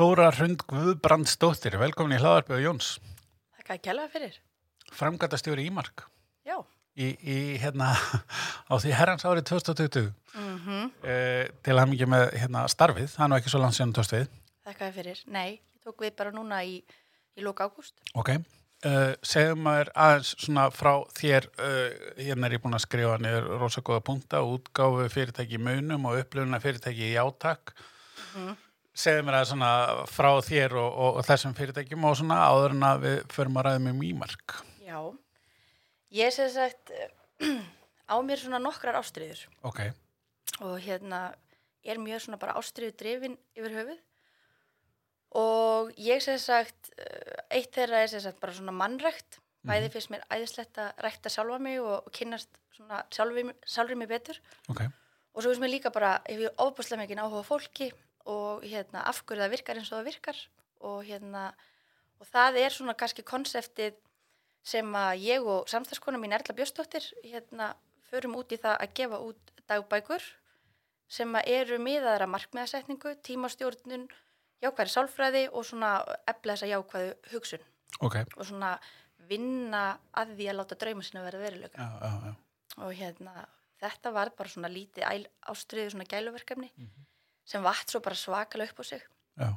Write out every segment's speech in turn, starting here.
Þóra Hrund Guðbrandsdóttir, velkomin í hlaðarpi og Jóns, Þakka að kjærlega fyrir. framgætastjóri Ímark Já. í, í hérna á því herrans árið 2020 Mm -hmm. eh, til að mikið með hérna starfið, það er nú ekki svo langt síðan tóst við. Þakka að fyrir. Nei, ég tók við bara núna í, í lóka ágúst. Ok, uh, segðum maður aðeins svona frá þér, uh, hérna er ég búin að skrifa niður rosa góða punta, útgáfu fyrirtæki í munum og upplifuna fyrirtæki í átak. Mhm. Segðu mér aðeins svona frá þér og, og, og þessum fyrirtækjum og svona áður en að við förum að ræða með Ímark. Já. Ég sem sagt á mér svona nokkrar ástriður Ok, og hérna er mjög svona bara ástriðu drifin yfir höfuð. Og ég sem sagt eh, eitt þeirra er sem sagt bara svona mannrækt. Bæði finnst mér æðislegt að rækta sjálfa mig og, og kynnast svona sjálfri, sjálfri mig betur. Ok, og svo finnst mér líka bara ef ég ofbúslega mikið áhuga á fólki og hérna af hverju það virkar eins og það virkar og hérna og það er svona kannski konseptið sem að ég og samstagskona mín Erla Björstóttir hérna förum út í það að gefa út dagbækur sem eru miðaðara markmiðasetningu, tímastjórnun jákvæði sálfræði og svona efla þessa jákvæðu hugsun. Ok, og svona vinna að því að láta drauma sinna verða veruleika. Já, já, já. og hérna þetta var bara svona lítið ástriðu svona gæluverkefni sem vatt svo bara svakalega upp á sig. Já.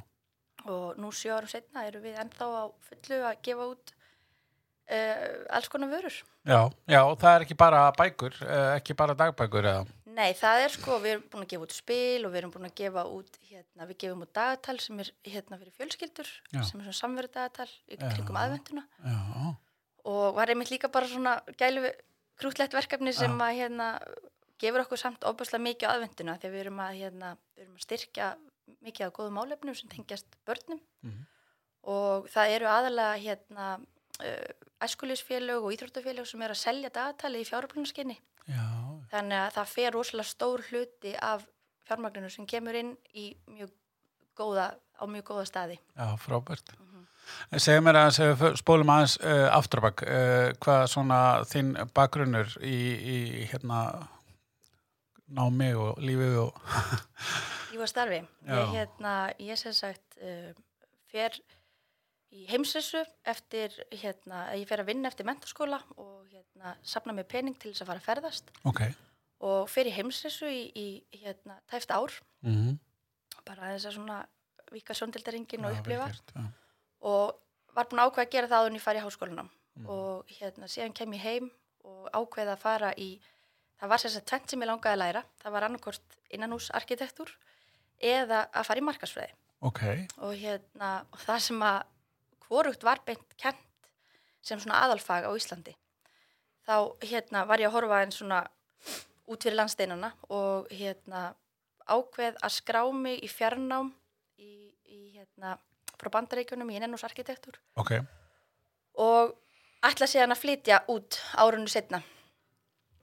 og nú sjö árum setna eru við ennþá á fullu að gefa út uh, alls konar vörur. Já, já, það er ekki bara bækur, eh, ekki bara dagbækur eða, Nei, það er sko, við erum búin að gefa út spil og við erum búin að gefa út, hérna, við gefum út dagatal sem er hérna fyrir fjölskyldur, Já. sem er svona samveru dagatal kringum aðvenduna og var einmitt líka bara svona gælu krútlegt verkefni sem að hérna gefur okkur samt óbúslega mikið á aðvenduna þegar við erum að hérna, við erum að styrkja mikið af góðum málefnum sem tengjast börnum Mhm. og það eru aðalega hérna uh, æskulísfélög og íþróttafélög sem eru að selja dagatali í fjáröflunarskinni já, þannig að það fer rosalega stór hluti af fjármagninu sem kemur inn mjög góða, á mjög góða staði já, frábært. Mhm. Segðu mér að spólum aðeins uh, afturbak, uh, hvað svona þinn bakgrunnur í, í hérna námi og lífi og, Ég var starfi. Ég, hérna, ég sem sagt uh, fer í heimsressu eftir, hérna, ég fer að vinna eftir menturskóla og hérna, sapna mér pening til þess að fara að ferðast. Ok, og fer í heimsressu í, í hérna, tæft ár, mhm, bara þess að svona vika sjóndildaringin og upplifa. gert, já. og var búin að ákveða að gera það áður en ég fari í háskólanum. Mhm. og hérna, síðan kem ég heim og ákveða að fara í, það var að tvent sem ég langaði að læra, það var annarkort innanhúsarkitektúr eða að fara í markasfræði ok, og hérna og það sem að hvorugt var beint kent sem svona aðalfag á Íslandi. Þá hérna var ég að horfa einn svona út fyrir landsteinana og hérna ákveð að skrá mig í fjarnám í, í hérna frá bandaríkjunum í innanúsarkitektúr ok, og ætla síðan að flytja út árunnu setna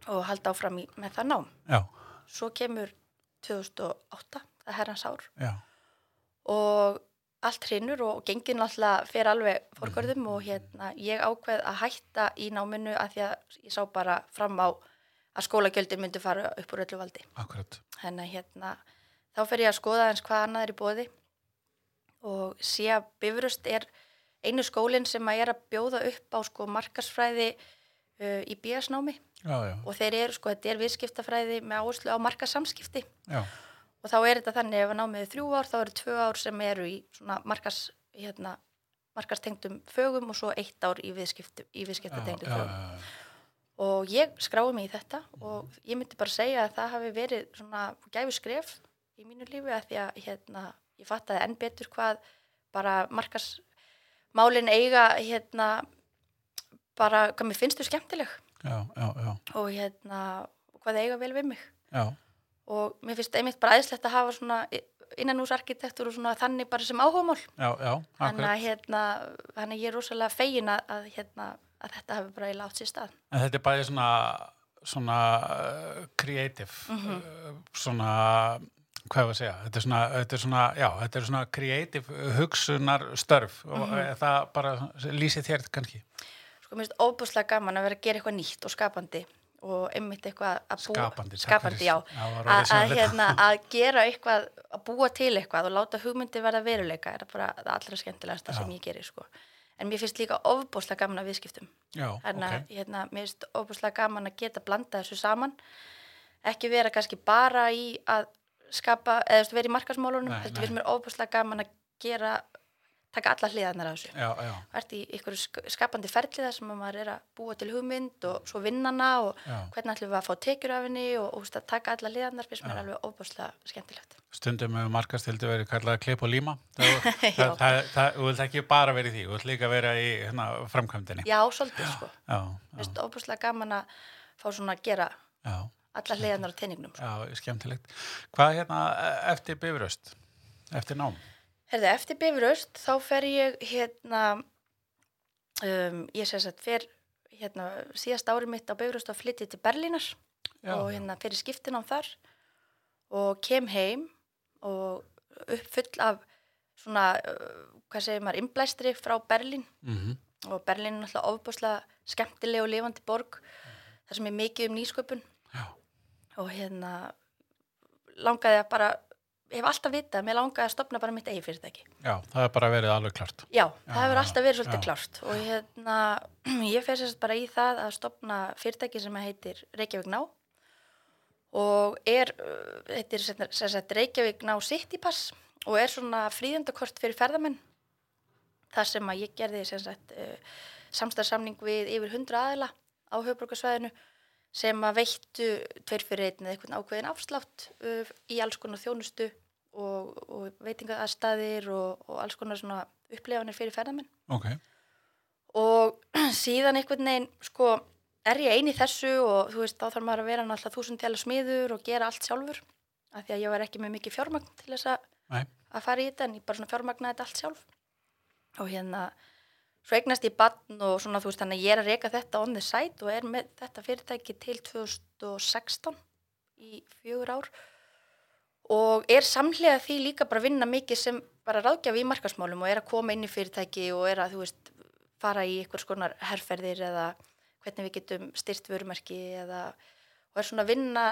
og halda áfram í, með það nám. já, Svo kemur 2008, það er herrans ár. Já, og allt hrinur og gengin alltaf fer alveg fórgörðum og hérna ég ákveð að hætta í náminu að því að ég sá bara fram á að skólagjöldin myndi fara upp úr öllu valdi. akkurat, Þannig að hérna þá fer ég að skoða eins hvað annað er í bóði og sé að Bifröst er einu skólinn sem að er að bjóða upp á sko markarsfræði uh, í BS-námi og þeir eru sko, þetta er viðskiptafræði með áherslu á markasamskipti já, og þá er þetta þannig ef að námið er þrjú ár þá eru tvö ár sem eru í svona markas, hérna, markastengdum fögum og svo eitt ár í, viðskiptatengdum fögum. og ég skráði mig í þetta og ég myndi bara segja að það hafi verið svona gæfi skref í mínu lífi að því að hérna, ég fattaði enn betur hvað bara markasmálin eiga hérna bara hvað mér finnst þau skemmtileg. Já, já, já, og hérna hvað eiga vel við mig. Já, og mér finnst einmitt bara æðislegt að hafa svona innanúsarkitektur og svona þannig bara sem já, þannig að hérna þannig að ég er rosalega fegin að, að hérna að þetta hafi bara eiginlega átt sér stað. En þetta er bæði svona, svona uh, creative, Mhm. uh, svona, hvað ég að segja, þetta er svona, þetta er svona, já, þetta er svona creative hugsunar störf og Mhm. það bara lýsið þér kannski. Sko mér finnst óbúslega gaman að vera að gera eitthvað nýtt og skapandi og einmitt eitthvað að búa Skapandi, skapandi já, að, að, hérna, að gera eitthvað að búa til eitthvað og láta hugmyndi verða veruleika er bara það allra skemmtilegasta sem ég gerir sko. en mér finnst líka ofbúslega gaman að viðskiptum Já, Þannig að ok. hérna, mér finnst óbúslega gaman að geta blanda þessu saman. Ekki vera kannski bara í að skapa, eða vera í markasmálunum. Þetta finnst mér óbúslega gaman að gera, taka alla hliðarnar af þessu. Já, já, ert í ykkur skapandi ferliða sem að maður er að búa til hugmynd og svo vinnana og Já. hvernig ætlum við að fá tekjur af henni og, og að taka alla hliðarnar finnst mér alveg óbúslega skemmtilegt. stundum hefur markastildi verið kallað klipp og líma. Það, það, það, það, þú vilt ekki bara verið því, þú vilt líka vera í hérna, framkvæmdini. Já, svolítið sko. Mér finnst óbúslega gaman að fá svona að gera já, alla hliðarnar á teiningnum. Sko. já, skemmtilegt. Hvað hérna eftir bifröst, eftir nám? Herði, eftir Bifröst þá fer ég hérna, um, ég sé að fer hérna síðast árið mitt á Bifröst og flyttið til Berlínar Já, og hérna fyrir skiptin á þar og kem heim og upp full af svona, uh, hvað segir maður, innblæstri frá Berlín. Mm og Berlín er náttúrulega ofbúslega skemmtileg og lifandi borg þar sem er mikið um nýsköpun. Já, og hérna langaði að bara, hef alltaf vitað að mér langaði að stopna bara mitt eigi fyrirtæki já, það er bara verið alveg klart. Já, það hefur alltaf verið svolítið já. klárt og hérna, ég fer sérst bara í það að stopna fyrirtæki sem heitir Reykjavík Ná og er, uh, heitir sérst Reykjavík Ná Citypass og er svona fríðendakort fyrir ferðamenn þar sem að ég gerði sérst uh, samstarfsamning við yfir 100 aðila á höfbrukarsvæðinu sem að veittu tveir fyrir einn eða einhvern ákveðin afslátt uh, í alls konar þjónustu og, og veitingaðstæðir og, og alls konar svona upplefanir fyrir ferðamenn. Ok, og síðan einhvern veginn sko er ég eini þessu og þú veist þá þarf maður að vera náttúrulega þúsund tjála smiður og gera allt sjálfur af því að ég var ekki með mikið fjármagn til þess að fara í þetta en ég bara svona fjármagnaði þetta allt sjálf. Og hérna svo eignast ég bann og svona þú veist þannig að ég er að reyka þetta on the side og er með þetta fyrirtæki til 2016 í fjögur ár og er samhlega því líka bara vinna mikið sem bara ráðgjafi í markasmálum og er að koma inn í fyrirtæki og er að þú veist fara í einhvers konar herrferðir eða hvernig við getum styrt vörumerki eða og er svona að vinna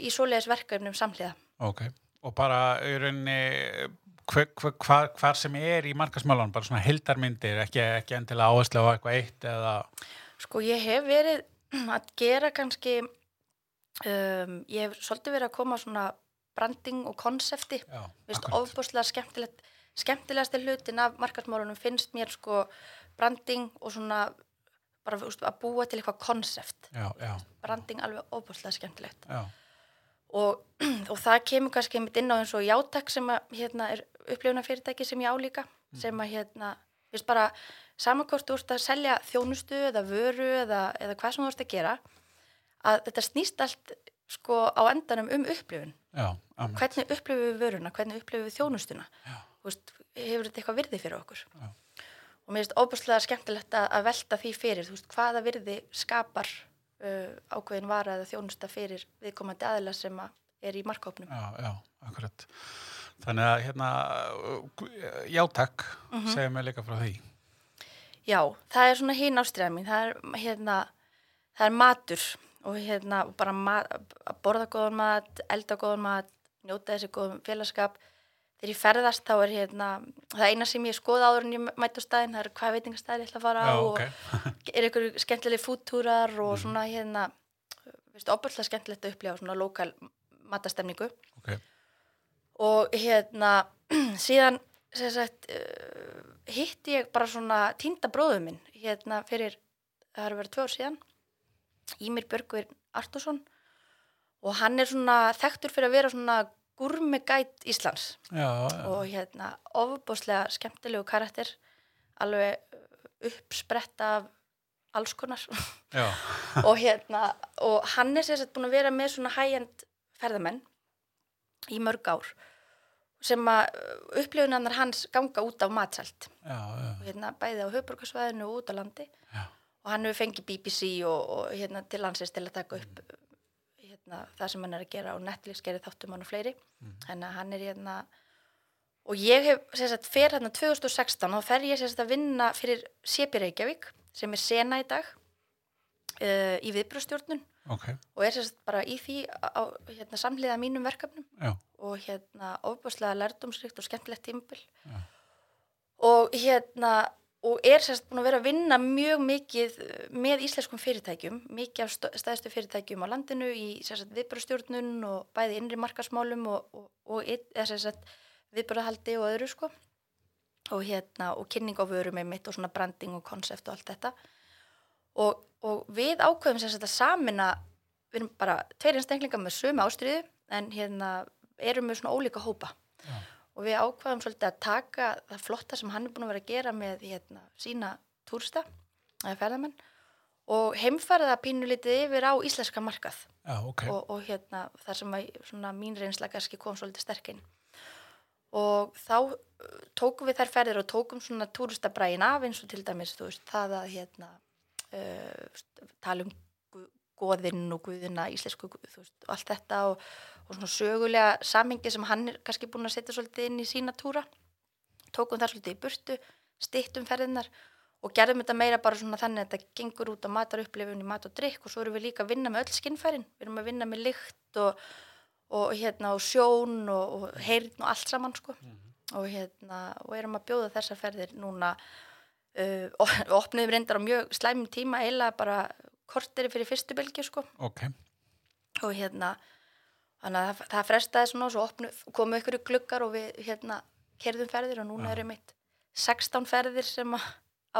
í svoleiðis verkefnum samhlega. ok. Og bara í rauninni, hver, hver, hvar sem er í markasmálan, bara svona hildarmyndir, ekki, ekki endilega áherslu á eitthvað eitt eða... Sko ég hef verið að gera kannski, um, ég hef svolítið verið að koma svona branding og konsepti. Ofbúslega skemmtilegt skemmtilegasti hlutin af markarsmálunum finnst mér sko branding og svona bara að búa til eitthvað konsept. Branding alveg ofbúslega skemmtilegt. Já, og, og það kemur kannski einmitt inn á eins og játak sem að hérna er upplifuna fyrirtæki sem ég álíka sem að hérna, viðst bara samankort ert að selja þjónustu eða vöru eða, eða hvað sem þú ert að gera að þetta snýst allt sko á endanum um upplifun. Já, hvernig upplifum við vöruna, hvernig upplifum við þjónustuna? Veist, hefur þetta eitthvað virði fyrir okkur? Já. og mér finnst óbúslega skemmtilegt að velta því fyrir þú veist, hvaða virði skapar uh, ákveðin vara eða þjónusta fyrir viðkomandi aðila sem að er í markkópnum Já, já, akkurat. Þannig að hérna, já takk, Mhm. segja mig líka frá því. Já, það er svona hinn ástriða mín það er, hérna, það er matur og hérna bara ma að borða góðan mat, elda góðan mat njóta þessi góðum félagskap þegar ég ferðast þá er hérna það eina sem ég skoða áður en ég mæti á staðin það er hvað veitingastæði ég ætla að fara á Já, og ok. er ykkur skemmtileg fúttúrar og svona hérna veistu, opallega skemmtilegt að upplifa svona lokal matastemningu. Ok, og hérna síðan sagt, uh, hitti ég bara svona týnda bróðu minn hérna fyrir, það har verið tvö ár síðan Ímir Björgvir Artursson og hann er svona þekktur fyrir að vera svona gurmegæt Íslands. Já, já, og hérna ofubóslega skemmtilegu karakter alveg uh, uppsprett af alls konar. Og hérna og hann er sérstætt búin að vera með svona high-end ferðamenn í mörg ár sem að upplifunarnar hans ganga út af matsælt hérna bæði á höfburgarsvæðinu og út á landi. Já. og hann hefur fengið BBC og, og hérna til landsins til að taka upp hérna, það sem hann er að gera og Netflix gerir þáttum hann og fleiri. Þannig að hann er hérna og ég hef sérstætt fer hérna 2016 og fer ég sérstætt að vinna fyrir Sepi Reykjavík sem er sena í dag uh, í viðbröðstjórnun ok, og er sérst bara í því á, hérna, samhliða mínum verkefnum. Já, og hérna ofbúslega lærdomsrikt og skemmtilegt tímbil Já. og hérna og er sérst búin að vera að vinna mjög mikið eh, með íslenskum fyrirtækjum mikið af stærstu fyrirtækjum á landinu í sérst viðbjörnstjórnun og bæði innri markasmálum og, og, og sérst viðbjörnhaldi og öðru sko. Og hérna og kynning á vörum með mitt og svona branding og konsept og allt þetta. Og, og við ákveðum sérst að samina við erum bara tveir einstaklingar með sömu ástriðu en hérna erum með svona ólíka hópa. Já. Og við ákvaðum svolítið að taka það flotta sem hann er búin að vera að gera með hérna, sína túrista eða ferðamenn og heimfæra það pínulítið yfir á íslenska markað. Já, ok, og, og hérna þar sem að svona mín reynsla kannski kom svolítið sterkinn og þá uh, tókum við þær ferðir og tókum svona túristabræin af eins og til dæmis veist það að hérna uh, tala um goðinn og guðina íslensku gu- þú veist, allt þetta og, og svona sögulega samingi sem hann er kannski búin að setja svolítið inn í sína túra. Tókum þar svolítið í burtu stittum ferðinar og gerðum þetta meira bara svona þannig að þetta gengur út á matarupplifun í mat og drikk og svo erum við líka að vinna með öll skinnfærin. Við erum að vinna með lykt og, og, hérna, og sjón og, og heyrn og allt saman sko. og, hérna, og erum að bjóða þessar ferðir núna uh, og opniðum reyndar á mjög slæmum tíma eiginlega bara korteri fyrir fyrstu bylgi sko. ok, og hérna þannig að það, frestaði svona og svo opnu, komu ykkur í gluggar og við hérna kerðum ferðir og núna Já. eru mitt 16 ferðir sem að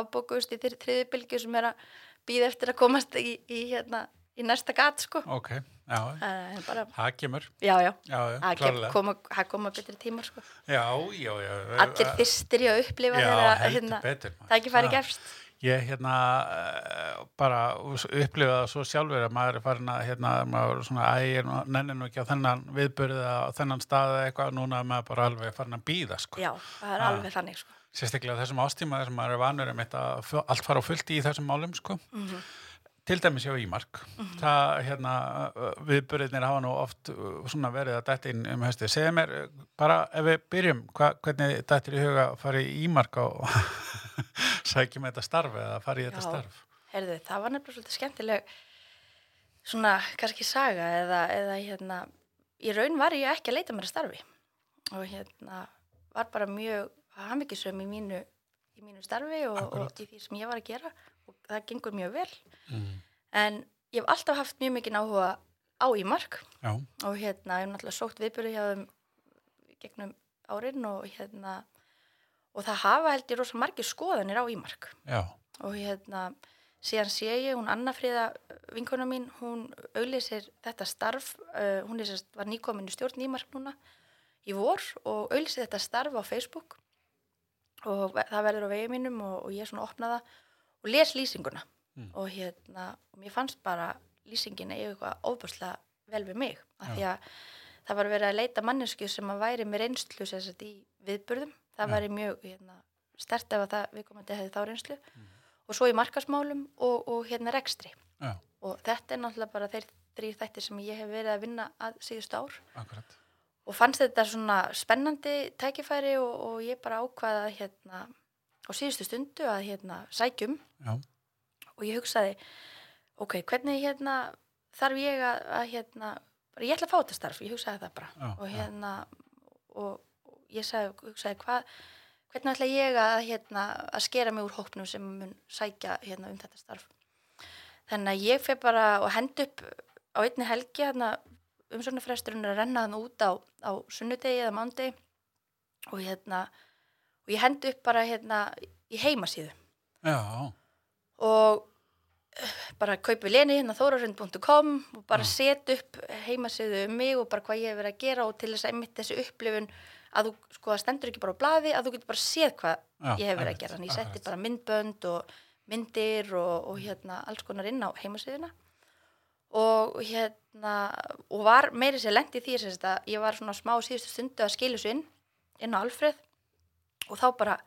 afbókuðust í þeirri þriði bylgi sem er að býða eftir að komast í, í, hérna, í næsta gat sko. ok, já, Það er bara, það kemur, já, já, það koma, koma betri tímar sko. Já, já, já. Allir þyrstir í að upplifa Já, þeirra hérna, betur. það ekki farið Já. gefst. Ég hérna eh, bara upplifa það svo sjálfur að maður er farin að hérna, maður er svona ægir og nennir nú ekki á þennan viðbörði á þennan stað eða eitthvað, núna er maður bara alveg farin að býða sko. Já, það er alveg þannig sko. Sérstaklega á þessum ástíma þessum maður er vanur um þetta allt fara á fullt í þessum málum sko. Til dæmis hjá Ímark. Það hérna viðbörðinir hafa nú oft uh, svona verið að dætt inn um höstu. Segðu mér bara ef við byrjum, hva, hvernig dættir í huga að fara í Ímark og sækjum þetta starf eða fara í þetta Já. starf? Herðu, það var nefnilega svolítið skemmtileg svona, kannski saga eða, eða hérna, í raun var ég ekki að leita mér að starfi og hérna var bara mjög hafmyggisum í mínu, í mínu starfi og, og í því sem ég var að gera og það gengur mjög vel Mm. en ég hef alltaf haft mjög mikið áhuga á Ímark Já, og hérna, ég hef náttúrulega sótt viðbyrði hjá þeim gegnum árin og hérna og það hafa held ég rosa margir skoðanir á Ímark. Já, og hérna síðan sé ég, hún Anna Fríða vinkona mín, hún auglýsir þetta starf, uh, hún er var nýkomin í stjórn Ímark núna í vor og auglýsir þetta starf á Facebook. Og það verður á vegi mínum og, og ég svona opna það og les lýsinguna. Mm. og hérna, og mér fannst bara lýsingin eða eitthvað óbúrslega vel við mig, af því að það var verið að leita mannesku sem að væri með reynslu sagt í viðburðum það Já. væri mjög hérna, stert ef að það viðkomandi hefði þá reynslu. Og svo í markasmálum og, og hérna rekstri. Já, og þetta er náttúrulega bara þeir þrýr þættir sem ég hef verið að vinna að síðustu ár. Akkurat. og fannst þetta svona spennandi tækifæri og, og ég bara ákvaða hérna á síðustu stundu að hérna sækjum. Já, og ég hugsaði ok, hvernig hérna þarf ég að, að hérna ég ætla að fá þetta starf, ég hugsaði það bara. Já, og hérna og, og ég sagði, hugsaði hvað hvernig ætla ég að hérna að skera mig úr hópnum sem mun sækja hérna um þetta starf? Þannig að ég fyrir bara og hend upp á einni helgi hérna umsóknarfresturinn er að renna þann út á, á sunnudegi eða mándegi og hérna og ég hend upp bara hérna í heimasíðu. Já, og eh, bara kaupi leni hérna þórarund.com og bara Já. set upp heimasíðu um mig og bara hvað ég hef verið að gera og til þess að einmitt þessi upplifun að þú sko það stendur ekki bara á blaði að þú getur bara séð hvað Já, ég hef verið að gera. En ég setti bara myndbönd og myndir og, og hérna alls konar inn á heimasíðuna. Og hérna og var meiri sér lengt í því að ég var svona smá síðustu stundu að skilja þessu inn inn á Alfreð. Og þá bara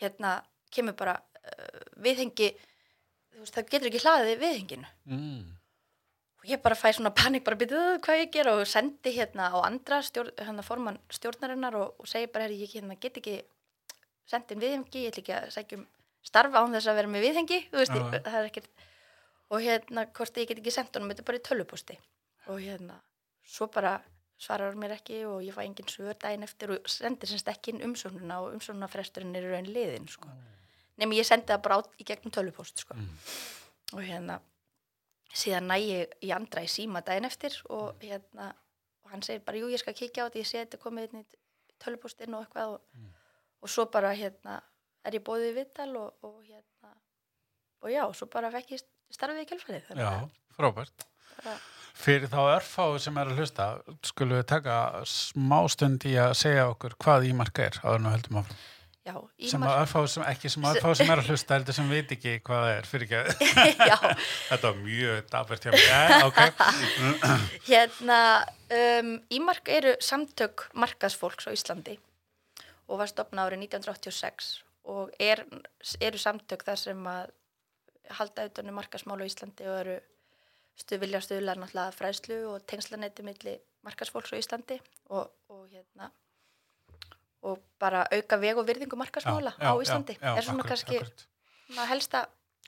hérna kemur bara uh, viðhengi þú veist það getur ekki hlaðið viðhenginu. Mm. Og ég bara fæ svona panik bara byrjuð hvað ég gera og sendi hérna á andra stjórn, hérna formann stjórnarinnar og, og segi bara ég hérna, get ekki sendin viðhengi, ég ætla ekki að sækja um starfa án þess að vera með viðhengi veist, Já. ég, það er ekkert og hérna hvort ég get ekki sendt honum þetta bara í tölvuposti og hérna svo bara svarar hann mér ekki og ég fæ engin svör daginn eftir og sendir semst ekki inn umsóknuna og umsóknunafresturinn er raun liðin sko. nema ég sendi það bara á, í gegnum tölvupost sko. og hérna síðan næ ég í andra í síma daginn eftir og hérna og hann segir bara jú ég skal kíkja á þetta, ég sé þetta komið inn í tölvupostinn og eitthvað og, og svo bara hérna er ég bóðið í vittal og, og hérna og já, svo bara fekk ég starfið í þannig Já, frábært. bara, Fyrir þá örfáu sem er að hlusta, skulum við taka smá stund í að segja okkur hvað ímark er áður en við höldum áfram. Já, Sem örfáu sem, ekki sem örfáu sem er að hlusta, heldur sem veit ekki hvað það er, fyrir ekki að, þetta var mjög dabert hjá mig. Ja, ok, hérna um, Ímark eru samtök markaðsfólks á Íslandi og var stopnað árið 1986 og er, eru samtök þar sem að halda auðvitað markaðsmál á Íslandi og eru stuð, vilja stuðlar náttúrulega fræðslu og tengslanetti milli markaðsfólks á Íslandi og, og hérna og bara auka veg og virðingu markaðsmála á Íslandi er svona akkurat, kannski akkurat. helsta,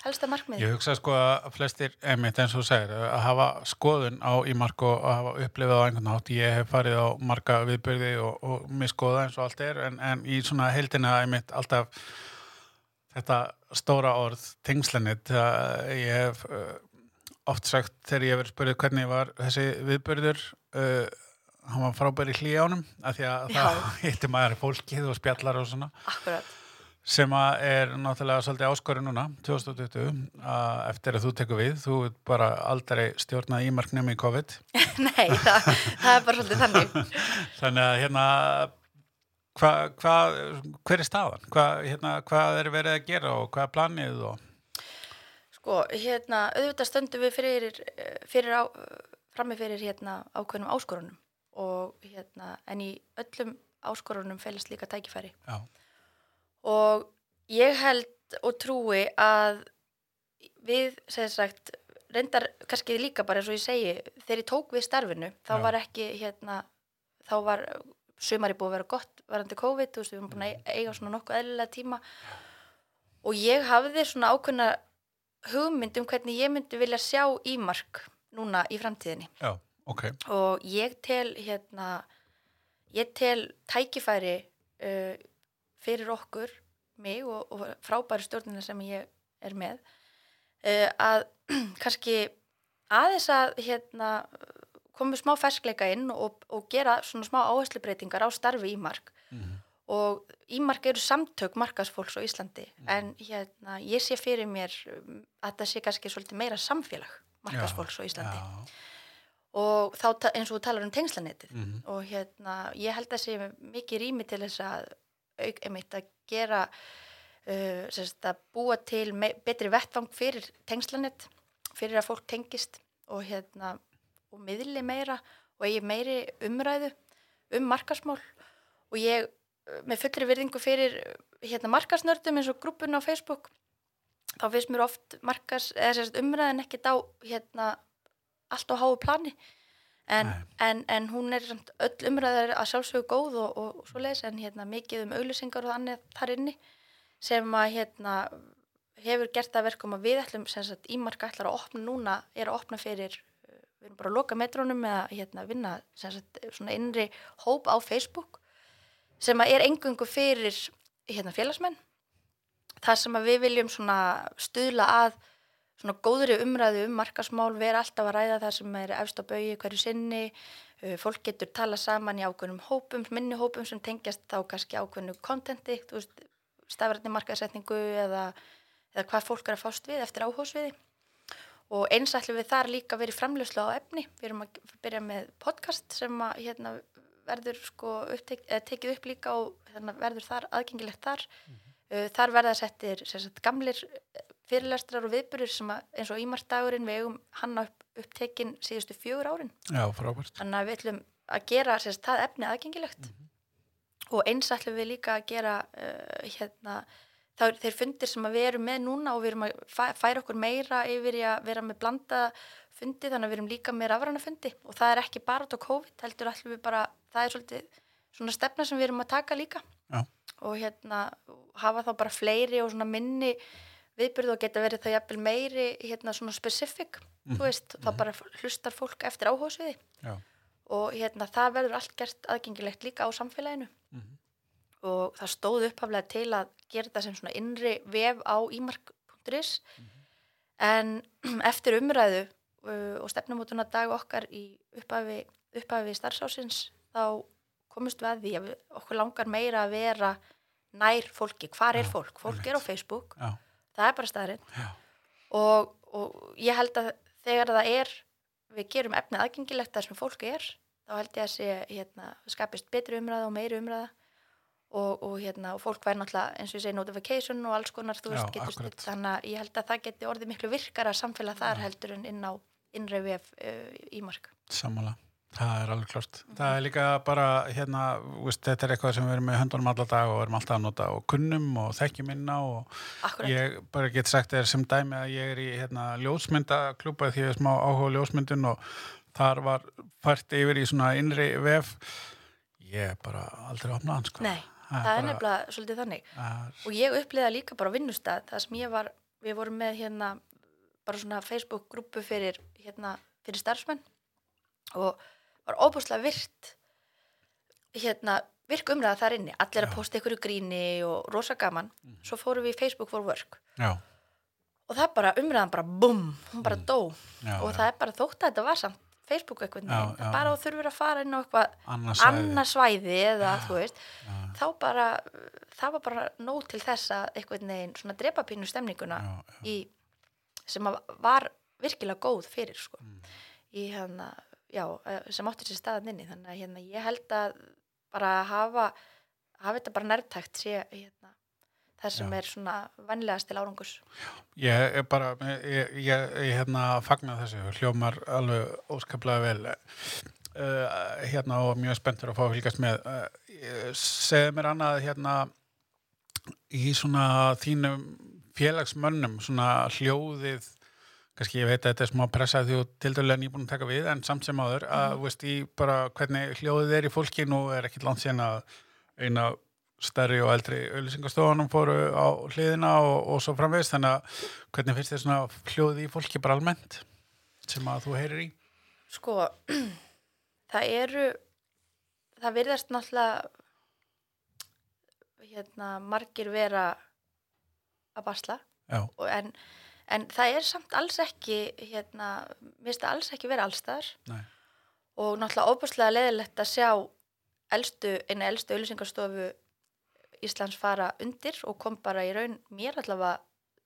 helsta markmið Ég hugsa sko að flestir, einmitt eins og segir, að hafa skoðun á ímark og að hafa upplifað á einhvern nátt. Ég hef farið á marga viðbyrði og, og miskoða eins og allt er, en, en í svona heildina einmitt alltaf þetta stóra orð, tengslanit, ég hef uh, oft sagt þegar ég hef verið spurðið hvernig var þessi viðbyrður, uh, hann var frábær í hlíjánum, af því að Já. það hittir maður fólkið og spjallar og svona. Akkurat, sem að er náttúrulega svolítið áskori núna 2020 að eftir að þú tekur við, þú ert bara aldrei stjórnað ímarknum í COVID. Nei, það, það er bara svolítið þannig. Þannig að hérna hva, hva, hver er staðan? Hva, hérna, hvað er verið að gera og hvað er planið og? Sko, hérna, auðvitað stöndum við fyrir, fyrir á, frammi fyrir hérna ákveðnum áskorunum og hérna, en í öllum áskorunum felast líka tækifæri. Já, og ég held og trúi að við, segir sagt, reyndar kannski líka bara eins og ég segi, þegar ég tók við starfinu, þá Já. var ekki hérna, þá var sumari búið að vera gott varandi COVID, þú veist, við erum búin að eiga svona nokkuð eðlilega tíma. Og ég hafði svona ákveðna hugmynd um hvernig ég myndi vilja sjá ímark núna í framtíðinni. Já, ok. Og ég tel hérna ég tel tækifæri uh, fyrir okkur mig og, og frábæri stjórnina sem ég er með uh, að kannski aðeins að hérna komu smá ferskleika inn og, og gera svona smá áherslubreitingar á starfi ímark Mhm. og ímark eru samtök markasfólks á Íslandi en hérna ég sé fyrir mér um, að það sé kannski svolítið meira samfélag markasfólks á Íslandi. Já, og þá eins og þú talar um tengslanetið mhm, og hérna ég held að sé mikið rými til þess að auk einmitt að gera uh, sérst, að búa til betri vettvang fyrir tengslanet fyrir að fólk tengist og hérna og miðli meira og eigi meiri umræðu um markasmál og ég uh, með fullri virðingu fyrir uh, hérna markasnördum eins og grúpun á Facebook þá finnst mér oft markas, eða sérst umræðin ekkert á hérna allt á háu plani. En, en, en hún er öll umræðar að sjálfsögðu góð og, og, og svo leis en hérna mikið um auglýsingar og annað þar inni sem að hérna hefur gert það verkum að við ætlum sem sagt ímarka ætlar að opna núna er að opna fyrir uh, við erum bara að loka metrónum með að hérna, vinna sem sagt svona innri hóp á Facebook sem að er engungu fyrir hérna félagsmenn. Þar sem að við viljum svona stuðla að svona góðri umræðu um markasmál, vera alltaf að ræða það sem er efst á baui hverju sinni, uh, fólk getur tala saman í ákveðnum hópum, minni hópum sem tengjast þá kannski ákveðnu kontenti, þú veist, stafrætni markasetningu eða, eða hvað fólk er að fást við eftir áhósviði. Og eins ætlum við þar líka verið framlöslu á efni, við erum að byrja með podcast sem að hérna, verður sko upptek, tekið upp líka og hérna, verður þar aðgengilegt þar. Uh, þar verða settir sagt, gamlir fyrirlestrar og viðburður sem að, eins og ímartdagurinn við eigum hann upp, upptekinn síðustu fjögur árin. já, frábært. Þannig að við ætlum að gera sagt, það efni aðgengilegt. Og eins ætlum við líka að gera uh, hérna, þá, þeir fundir sem við erum með núna og við erum að fæ- færa okkur meira yfir í að vera með blanda fundi þannig að við erum líka með rafræna fundi. Og það er ekki bara út á COVID heldur ætlum við bara, það er svolítið svona stefna sem við erum að taka líka. Já. og hérna hafa þá bara fleiri og svona minni viðbyrðu og geta verið það jafnvel meiri hérna svona specific, þú veist, þá bara hlustar fólk eftir áhóðsviði og hérna það verður allt gert aðgengilegt líka á samfélaginu. Og það stóð upphaflega til að gera þetta sem svona innri vef á ímark.is en eftir umræðu uh, og stefnumótuna dag okkar í upphafi, upphafi starfsásins þá komist við að því að okkur langar meira að vera nær fólki, hvar er fólk? Fólk er á Facebook, Já. Það er bara staðurinn Já. og, og ég held að þegar það er við gerum efnið aðgengilegt þar sem fólk er þá held ég að sé hérna, skapist betri umræða og meiri umræða. Og, og, hérna, og fólk væri náttúrulega eins og ég segi notification og alls konar Já, veist, stilt þannig að ég held að það geti orðið miklu virkara samfélag þar heldur en inn á innri vef uh, ímark Sammála, það er alveg klart. Það er líka bara, hérna, veist, þetta er eitthvað sem við erum með höndunum alla dag og erum alltaf að nota og kunnum og þekkjum inna og Akkurat, ég bara get sagt þér sem dæmi að ég er í hérna, ljósmyndaklúpa því ég er smá áhuga ljósmyndun og þar var fært yfir í svona innri vef. Ég er bara aldrei opnað hann, sko. nei, það er nefnilega svolítið þannig nefnilega... og ég uppliða líka bara vinnustad það sem ég var, við vorum með hérna bara svona Facebook-grúpu fyrir hérna, fyrir starfsmenn og var óbúslega virt hérna, virk umræða þar inni. Allir að posta ykkur í gríni og rosa gaman. Svo fórum við í Facebook for work. Já, og það bara umræðan bara bum, hún bara dó. Já, og það er bara þótt að þetta var samt Facebook eitthvað neginn, já. bara þurfur að fara inn á eitthvað annars svæði. annað svæði. eða þú veist. þá bara, það var bara nóg til þess að einhvern veginn svona drepa pínu stemninguna í, sem var virkilega góð fyrir sko. Mm. í hérna, já, eh, sem átti sér staðan inni þannig að hérna ég held að bara hafa hafa þetta bara nærtækt sé hérna það sem Já. er svona vanlegast til árangus Ég er bara, ég, ég, ég hérna fagna þessu, hljómar alveg óskaplega vel uh, hérna og mjög spenntur að fá að fylgast með. Uh, segðu mér annað hérna í svona þínum félagsmönnum, svona hljóðið, kannski ég veit að þetta er smá pressað því og til dælulega nýbúin að taka við, en samt sem áður, að Mhm. veist í bara hvernig hljóðið er í fólki, nú er ekkit langt síðan að eina stærri og eldri auðlýsingastofunum fóru á hliðina og, og svo framvegist þannig að hvernig finnst þér svona hljóði í fólki bara almennt sem að þú heyrir í? sko það eru það virðast náttúrulega hérna margir vera að basla Já, en, en það er samt alls ekki hérna, mér finnst það alls ekki vera allstaðar nei, og náttúrulega óbúslega leðilegt að sjá elstu, einu elstu auðlýsingarstofu Íslands fara undir og kom bara í raun mér allavega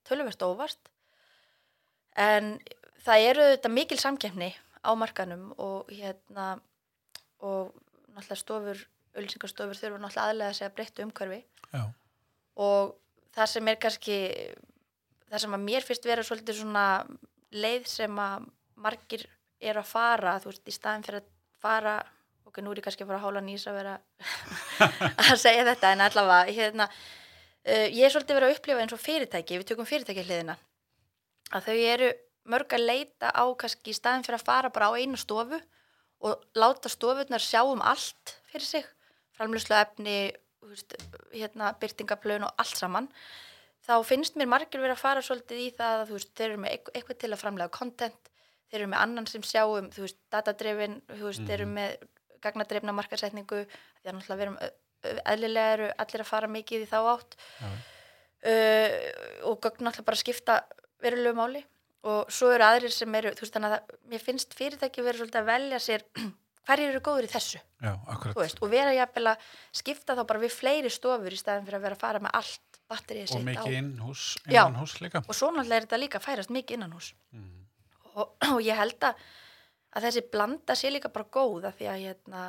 töluvert óvart. En það eru þetta mikil samkeppni á markanum og hérna og náttúrulega stofur auðlýsingarstofur þurfa náttúrulega aðlega að segja breyttu umhverfi. Já, og það sem er kannski það sem að mér finnst vera svolítið svona leið sem að margir eru að fara, þú veist, í staðin fyrir að fara, ok, nú er ég kannski að fara að hála nýs að vera að segja þetta, en allavega hérna, uh, ég er svolítið verið að upplifa eins og fyrirtæki, við tökum fyrirtæki hliðina að þau eru mörg að leita á kannski í staðin fyrir að fara bara á einu stofu og láta stofurnar sjá um allt fyrir sig, framlöslu efni hérna, byrtingaplön og allt saman þá finnst mér margir verið að fara svolítið í það að þú veist, þeir eru með eitthvað, til að framlega content, þeir eru með annan sem sjáum, þú veist, datadrifin þú veist, þeir eru með gagnadrifna markasetningu, því að náttúrulega við erum ö- ö- eðlilega eru allir að fara mikið í þá átt. Já, uh, og gögn náttúrulega bara skipta verulegu máli. Og svo eru aðrir sem eru, þú veist, þannig að mér finnst fyrirtæki verið svolítið að velja sér hverjir eru góður í þessu já, veist, og vera jafnvel að skipta þá bara við fleiri stofur í staðin fyrir að vera að fara með allt batterið og sitt á mikið inn hús, Já. innan hús líka og svo náttúrulega er þetta líka að færast mikið innan hús mm. og, og ég held að, að þessi blanda sé líka bara góð af því að hérna,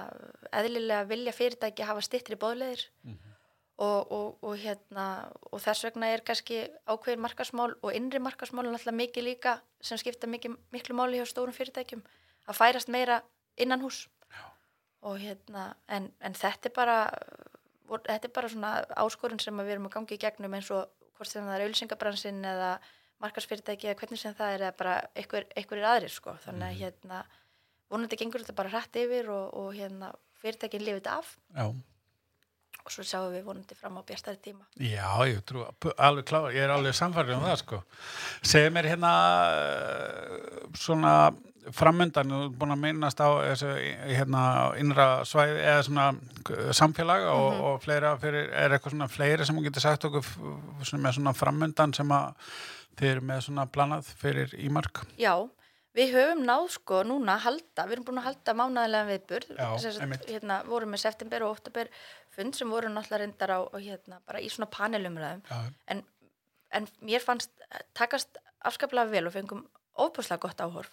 eðlilega vilja fyrirtæki hafa stittri bóðleðir Mhm. og, og, og, hérna, og þess vegna er kannski ákveðin markasmál og innri markasmál náttúrulega mikið líka sem skipta mikið, miklu máli hjá stórum fyrirtækjum að færast meira innan hús og hérna en, en þetta er bara þetta er bara svona áskorun sem við erum að gangi í gegnum eins og hvort sem það er auðlýsingabransin eða markarsfyrirtæki eða hvernig sem það er eða bara einhver, einhverjir aðrir sko. Þannig að hérna vonandi gengur þetta bara hrætt yfir og, og hérna fyrirtækin lifið þetta af. Já, og svo sjáum við vonandi fram á bjartari tíma. Já, ég trú, alveg klá, ég er alveg samfærið um það sko. Segðu mér hérna svona framöndan, þú er búin að minnast á þessu hérna innra svæði eða svona samfélag og, Mhm. og fleira fyrir, er eitthvað svona fleiri sem þú getur sagt okkur svona með svona framöndan sem að þið eru með svona planað fyrir ímark? Já, við höfum náð sko núna halda, við erum búin að halda mánaðilega viðburð, hérna, vorum með september og oktober fund sem voru náttúrulega reyndar á, hérna, bara í svona panelumræðum en, en mér fannst takast afskaplega vel og fengum óbúslega gott áhorf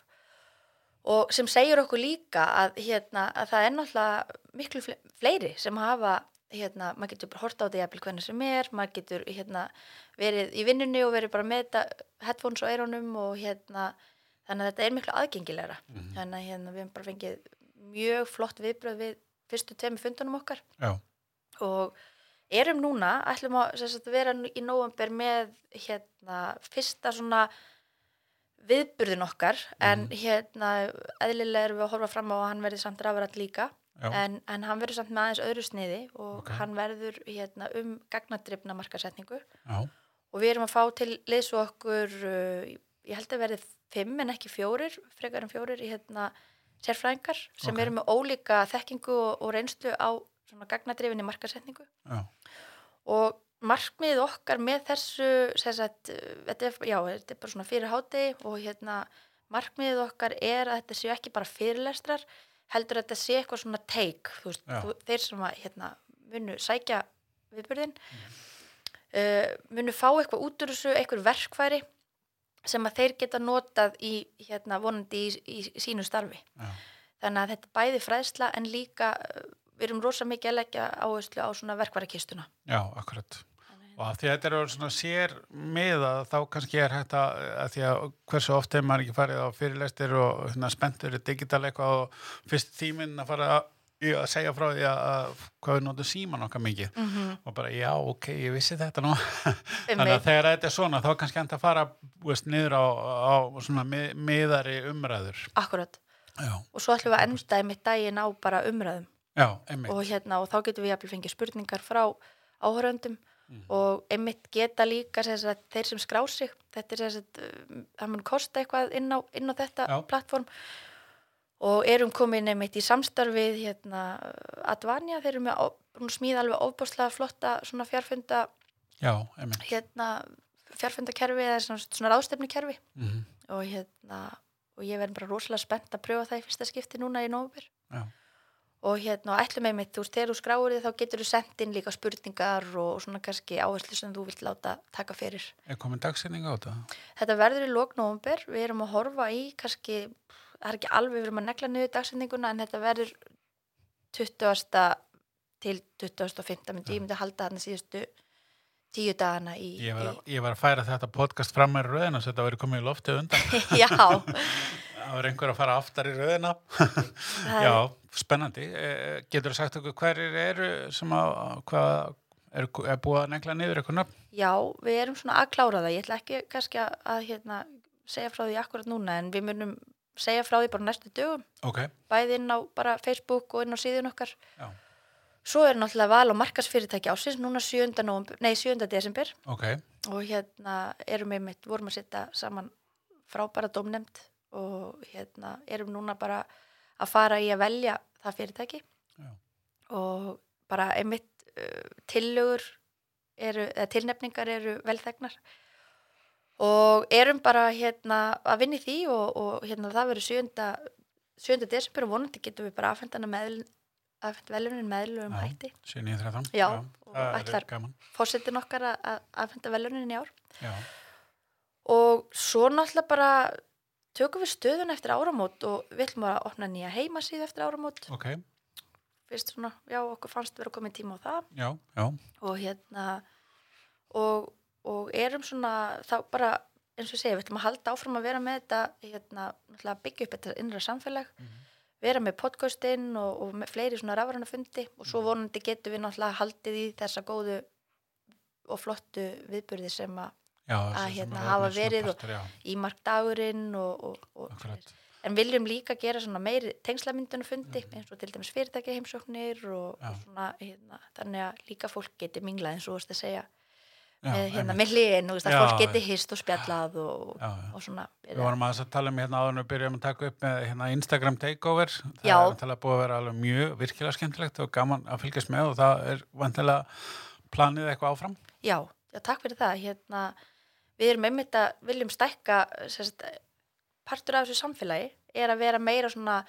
og sem segir okkur líka að, hérna, að það er náttúrulega miklu fle- fleiri sem hafa hérna, maður getur bara hort á þetta jafnvel hvernig sem er maður getur hérna, verið í vinnunni og verið bara með þetta headphones á eironum og hérna þannig að þetta er miklu aðgengilegra. Þannig að hérna, við hefum bara fengið mjög flott viðbröð við fyrstu tvemi fundunum okkar. Já, og erum núna, ætlum að sagt, vera í nóvember með hérna, fyrsta svona viðburðin okkar en hérna eðlilega erum við að horfa fram á að hann verði samt rafrætt líka en, en hann verður samt með aðeins öðru sniði og Ok. hann verður hérna, um gagnadrifna markasetningu já, og við erum að fá til og okkur uh, ég held að verði fimm en ekki fjórir frekar en fjórir í hérna sérfræðingar sem Ok. eru með ólíka þekkingu og, og reynslu á svona gagnadrifinni markasetningu já, og markmið okkar með þessu sagt, þetta er, já, þetta er bara svona fyrir háti og hérna markmið okkar er að þetta séu ekki bara fyrirlestrar heldur að þetta sé eitthvað svona þú, þeir sem að hérna, munu sækja viðbyrðin Mhm. uh, munu fá eitthvað út úr þessu, eitthvað verkfæri sem að þeir geta notað í hérna vonandi í, í, sínu starfi já, þannig að þetta er bæði fræðsla en líka uh, við erum rosa mikið að leggja áherslu á svona verkfærakistuna já, akkurat. Og að því að þetta eru svona sér miða þá kannski er hægt að, að því að hversu oft hefur maður ekki farið á fyrirlestir og hérna, spenntur í digital eitthvað og fyrst tíminn að fara að, í að segja frá því að, að hvað við notum síman okkar mikið. Mm -hmm. og bara já, ok, ég vissi þetta nú. Þannig að þegar þetta er svona þá er kannski hægt að fara veist, niður á, á svona mið, miðari umræður. Akkurat. já, Og svo ætlum við að enda einmitt daginn á bara umræðum. Já, og, hérna, og þá getum við jafnvel fengið spurningar frá áhöröndum Mhm. og einmitt geta líka sem sagt, þeir sem skrá sig, þetta er sem sagt, um, það mun kosta eitthvað inn á, inn á þetta Já. plattform og erum komin einmitt í samstarfið hérna, Advania, þeir eru með að smíða alveg ofbáslega flotta svona fjárfunda já, hérna, fjárfundakerfi eða svona, svona ráðstefnukerfi. Mm og hérna og ég verð bara rosalega spennt að pröfa það í fyrsta skipti núna í nóvumber já, og hérna og ætlum með mitt, þú veist, þegar þú skráir þið þá getur þú sendt inn líka spurningar og svona kannski áherslu sem þú vilt láta taka fyrir. er komin dagsinning á þetta? Þetta verður í lók nóvumber, við erum að horfa í kannski, það er ekki alveg við erum að negla niður dagsendinguna en þetta verður 20. til 25. myndi, ég myndi halda þarna síðustu tíu dagana í, Ég var, að- ég var að færa þetta podcast fram með röðina svo þetta verið komið í loftið undan já, það var einhver að fara aftar í röðina spennandi Eh, Getur þú sagt okkur hverjir eru sem að hvað er, er búið að negla niður eitthvað nöfn? já, við erum svona að klára það, ég ætla ekki kannski að, hérna, segja frá því akkurat núna en við munum segja frá því bara næstu dögum Ok, bæði inn á bara Facebook og inn á síðun okkar já, Svo er náttúrulega val á markasfyrirtæki ásins núna 7. Nóvember, nei 7. desember ok og hérna erum við mitt, vorum að setja saman frábæra domnemnd og hérna erum núna bara að fara í að velja það fyrirtæki Já. og bara einmitt uh, tillögur eru, eða tilnefningar eru velþegnar og erum bara hérna að vinna í því og, og hérna það verður 7. 7. desember og vonandi getum við bara afhendana með afhend velunin meðlum Já. hætti 7.13 Já, og ætlar- fórsetin okkar að- að afhenda velunin í ár Já, og svo náttúrulega bara tökum við stöðun eftir áramót og við ætlum að opna nýja heimasíð eftir áramót. Ok, fyrst svona, já, okkur fannst vera komið tíma á það. Já, já. Og hérna og, og erum svona þá bara, eins og segi, við ætlum að halda áfram að vera með þetta hérna, byggja upp þetta innra samfélag vera með podcastinn og, og með fleiri svona rafræna fundi og svo vonandi getum við náttúrulega haldið í þessa góðu og flottu viðburði sem að Já, Að hérna hafa verið og- partur, í markdagurinn og, og, og en viljum líka gera meiri tengslamyndunum fundi eins og til dæmis fyrirtækja heimsóknir og, og svona hérna, þannig að líka fólk geti minglað eins og þú veist að segja með, hérna, með hliðin, Já, fólk geti hist og spjallað og, og svona Við vorum að tala um hérna áður við byrjum að taka upp með hérna Instagram takeover. Það Já. er vantilega búið að vera alveg mjög virkilega skemmtilegt og gaman að fylgjast með og það er vantilega planið eitthvað áfram. Já, já, takk fyrir það. Hérna, við erum einmitt að viljum stækka, sérst, partur af þessu samfélagi er að vera meira svona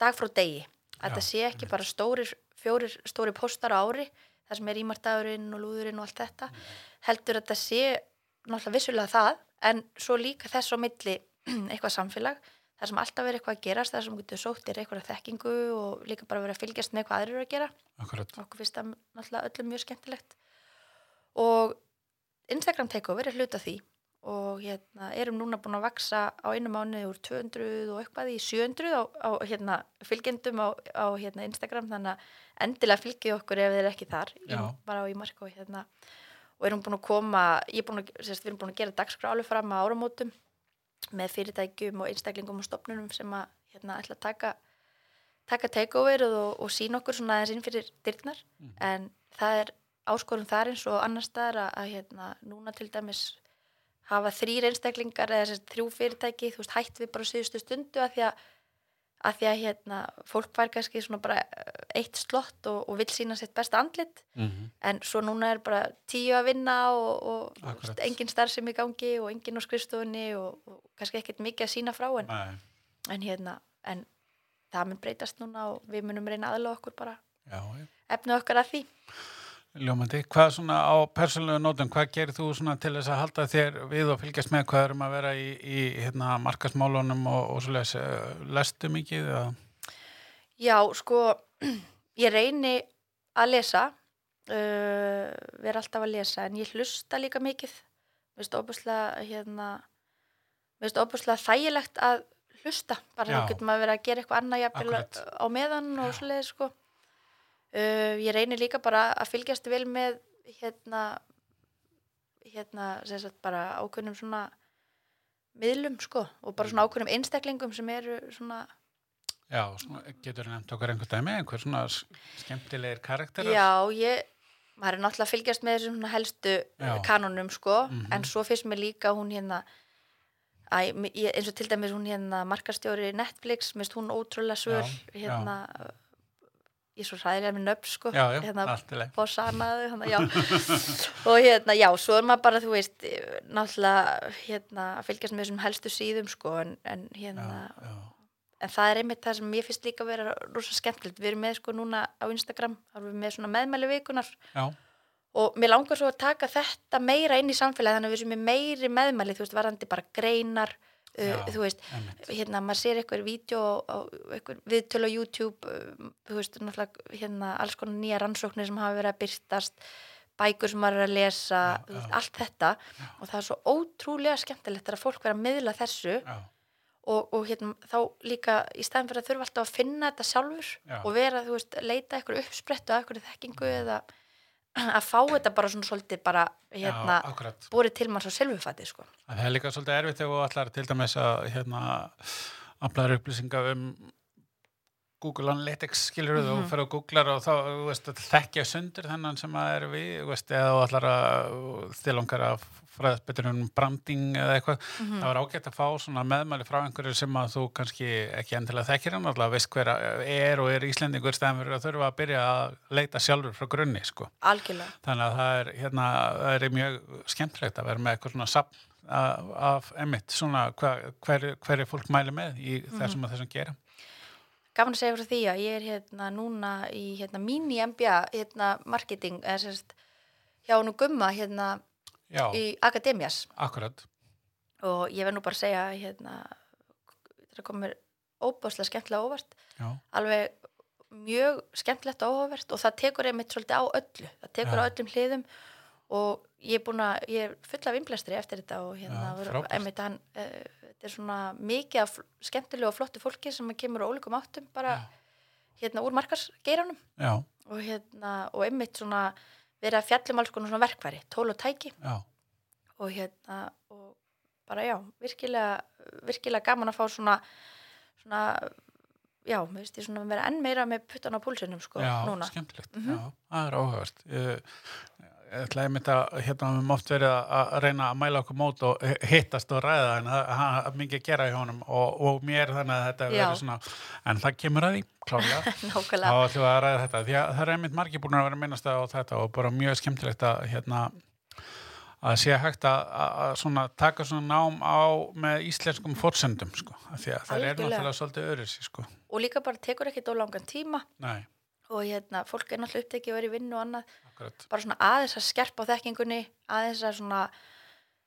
dag frá degi. Að þetta sé ekki bara stórir, fjórir stóri póstar á ári, það sem er ímartagurinn og lúðurinn og allt þetta, heldur að þetta sé náttúrulega vissulega það, en svo líka þess á milli eitthvað samfélag, þar sem alltaf er eitthvað að gerast, þar sem getur sótt er eitthvað þekkingu og líka bara verið að fylgjast með hvað aðrir eru að gera. Akkurat. okkur finnst það náttúrulega öllum mjög skemmtilegt. Og Instagram takeover er hluta því. Og hérna, erum núna búin að vaksa á einu mánu úr 200 og eitthvað í 700 á, á hérna, fylgjendum á, á hérna, Instagram. Þannig að endilega fylgið okkur ef þið er ekki þar. Í, bara á Ímark og hérna og erum búin að koma, búin að, sérst, við erum búin að gera dagskrá alveg fram að áramótum með fyrirtækjum og einstaklingum og stopnunum sem að hérna, ætla að taka taka takeover og, og sína okkur svona aðeins inn fyrir dyrknar en það er áskorun þar eins og annar staðar að, að hérna, núna til dæmis hafa þrýr einstaklingar eða þess þrjú fyrirtæki, þú veist, hætt við bara síðustu stundu að því að, að, því að hérna, fólk fær kannski svona bara eitt slott og, og vil sína sitt besta andlit. Mm en svo núna er bara tíu að vinna og, og veist, engin starfsemi í gangi og engin á skrifstofunni og, og kannski ekkert mikið að sína frá en, en hérna en það mun breytast núna og við munum reyna aðla okkur bara. Efnu okkar að því Ljómandi, hvað svona á persónulegu nótum, hvað gerir þú svona til þess að halda þér við og fylgjast með hvað erum að vera í, í hérna, markasmálunum og, og svoleiðis, lestu mikið? Eða? Já, sko, ég reyni að lesa, uh, vera alltaf að lesa, en ég hlusta líka mikið. Mér finnst óbúslega, hérna, mér finnst óbúslega þægilegt að hlusta, bara þá getur maður verið að gera eitthvað annað jafnvel á meðan og svoleiðis, sko. Uh, ég reynir líka bara að fylgjast vel með, hérna, hérna, sem sagt, bara ákveðnum svona miðlum, sko, og bara svona ákveðnum einstaklingum sem eru svona Já, svona, getur nefnt okkar einhver dæmi, einhver svona skemmtilegir karakterar? Já, ég, maður er náttúrulega að fylgjast með þessum svona helstu Já. Já. kanonum sko, Mhm. en svo finnst mér líka hún hérna, ég, eins og til dæmis hún hérna markastjóri Netflix, minnst hún ótrúlega svör, Já, já. Ég er svo hræðilega með nöfn sko, já, já hérna. Bossanaðu, hérna, og hérna, já, svo er maður bara, þú veist, náttúrulega, hérna, fylgjast með þessum helstu síðum sko, en, en hérna, já, en það er einmitt það sem ég finnst líka að vera rosa skemmtilegt, við erum með sko núna á Instagram, þá erum við með svona meðmæli vikunar og mér langar svo að taka þetta meira inn í samfélagi þannig að við sem er meiri meðmæli þú veist, varandi bara greinar Já. þú veist, einmitt. hérna, maður sér eitthvað vídeo eitthvað viðtölu á YouTube uh, þú veist, náttúrulega hérna, alls konar nýja rannsóknir sem hafa verið að byrtast bækur sem maður er að lesa Já, já. allt þetta og það er svo ótrúlega skemmtilegt þegar fólk verið að miðla þessu og, og hérna, þá líka í staðin fyrir að þurfa alltaf að finna þetta sjálfur Já. og vera, þú veist, leita eitthvað uppsprettu að eitthvað þekkingu eða að fá þetta bara svona svolítið bara hérna, búrið til mann svo selvufætti sko. Það er líka svolítið erfitt þegar þú ætlar til dæmis að hérna, aflaður upplýsinga um Google Analytics skilur þú Mhm. fyrir að googlar og þá veist, að þekkja sundur þennan sem að er við veist, eða þú ætlar að þilangar að fræðast betur um branding eða eitthvað, Mhm. það var ágætt að fá svona meðmæli frá einhverju sem að þú kannski ekki endilega þekkir hann, alltaf veist hver er og er Íslendingur stæðan fyrir að þurfa að byrja að leita sjálfur frá grunni sko. algjörlega Þannig að það er, hérna, það er mjög skemmtilegt að vera með eitthvað svona sapn af, af emitt, svona hver, hver, hver er fólk mæli með í þessum og þessum gera. Gaman að segja frá því að ég er hérna núna í hérna mini MBA hérna marketing eða sérst hjá nú gumma hérna Já, í Akademias akkurat. og ég verð nú bara að segja hérna þetta komur óbáslega skemmtilega óvart. Já, alveg mjög skemmtilegt áhugavert og það tekur einmitt svolítið á öllu. Það tekur Já. á öllum hliðum og ég er búin að, ég er full af innblæstri eftir þetta og hérna, einmitt hann uh, þetta er svona mikið af skemmtilegu og flottu fólki sem kemur á ólíkum áttum bara hérna úr markarsgeiranum já, og hérna, og einmitt svona verið að fjallum alls konar svona verkværi, tól og tæki. Já, og hérna og bara já, virkilega virkilega gaman að fá svona svona, já, mér finnst ég svona vera enn meira með puttan á púlsinum sko, Já, núna. skemmtilegt, Mhm. já, það er áhugavert. Ég, ég ætla einmitt að hérna við höfum oft verið að- reyna að mæla okkur mót og hittast og ræða en það er mikið að gera í honum og, og mér þannig að þetta verður svona en það kemur að því, þá Nákvæmlega. ætlum að ræða þetta. Því að það er einmitt margir búin að vera minnast á þetta og bara mjög skemmtilegt að hérna að sé hægt að, að, svona taka svona nám á með íslenskum fórsendum sko, því að það er náttúrulega svolítið öðru sko, Og líka bara tekur ekkit of langan tíma. Nei, og hérna, fólk er náttúrulega upptekið og er í vinnu og annað. akkurat. Bara svona aðeins að skerpa á þekkingunni, aðeins að svona,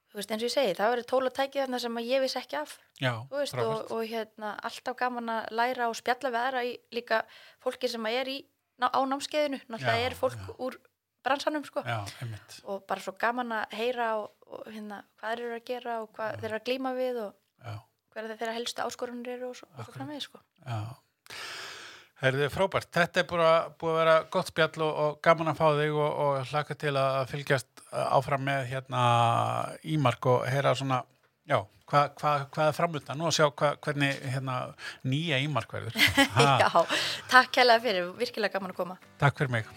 þú veist, eins og ég segi, það verður tóla tækið þarna sem ég vissi ekki af. Já, veist, og, og hérna, alltaf gaman að læra og spjalla við aðra í líka fólki sem er í, á námskeiðinu. Náttúrulega Já, er fólk já. úr bransanum sko. Já, og bara svo gaman að heyra og, og hérna, hvað þeir eru að gera og hvað þeir eru að glíma við og Já, hverja þeirra helstu áskorunir eru og svo, og svo Akkurat. framvegis sko. Já Herðið frábært, þetta er bara búið að vera gott spjall og, og gaman að fá þig og, og hlaka til að fylgjast áfram með hérna Ímark og heyra svona, já, hvað hva, hva er framöndan og sjá hva, hvernig hérna nýja Ímark verður. Já, takk kærlega fyrir, virkilega gaman að koma. Takk fyrir mig.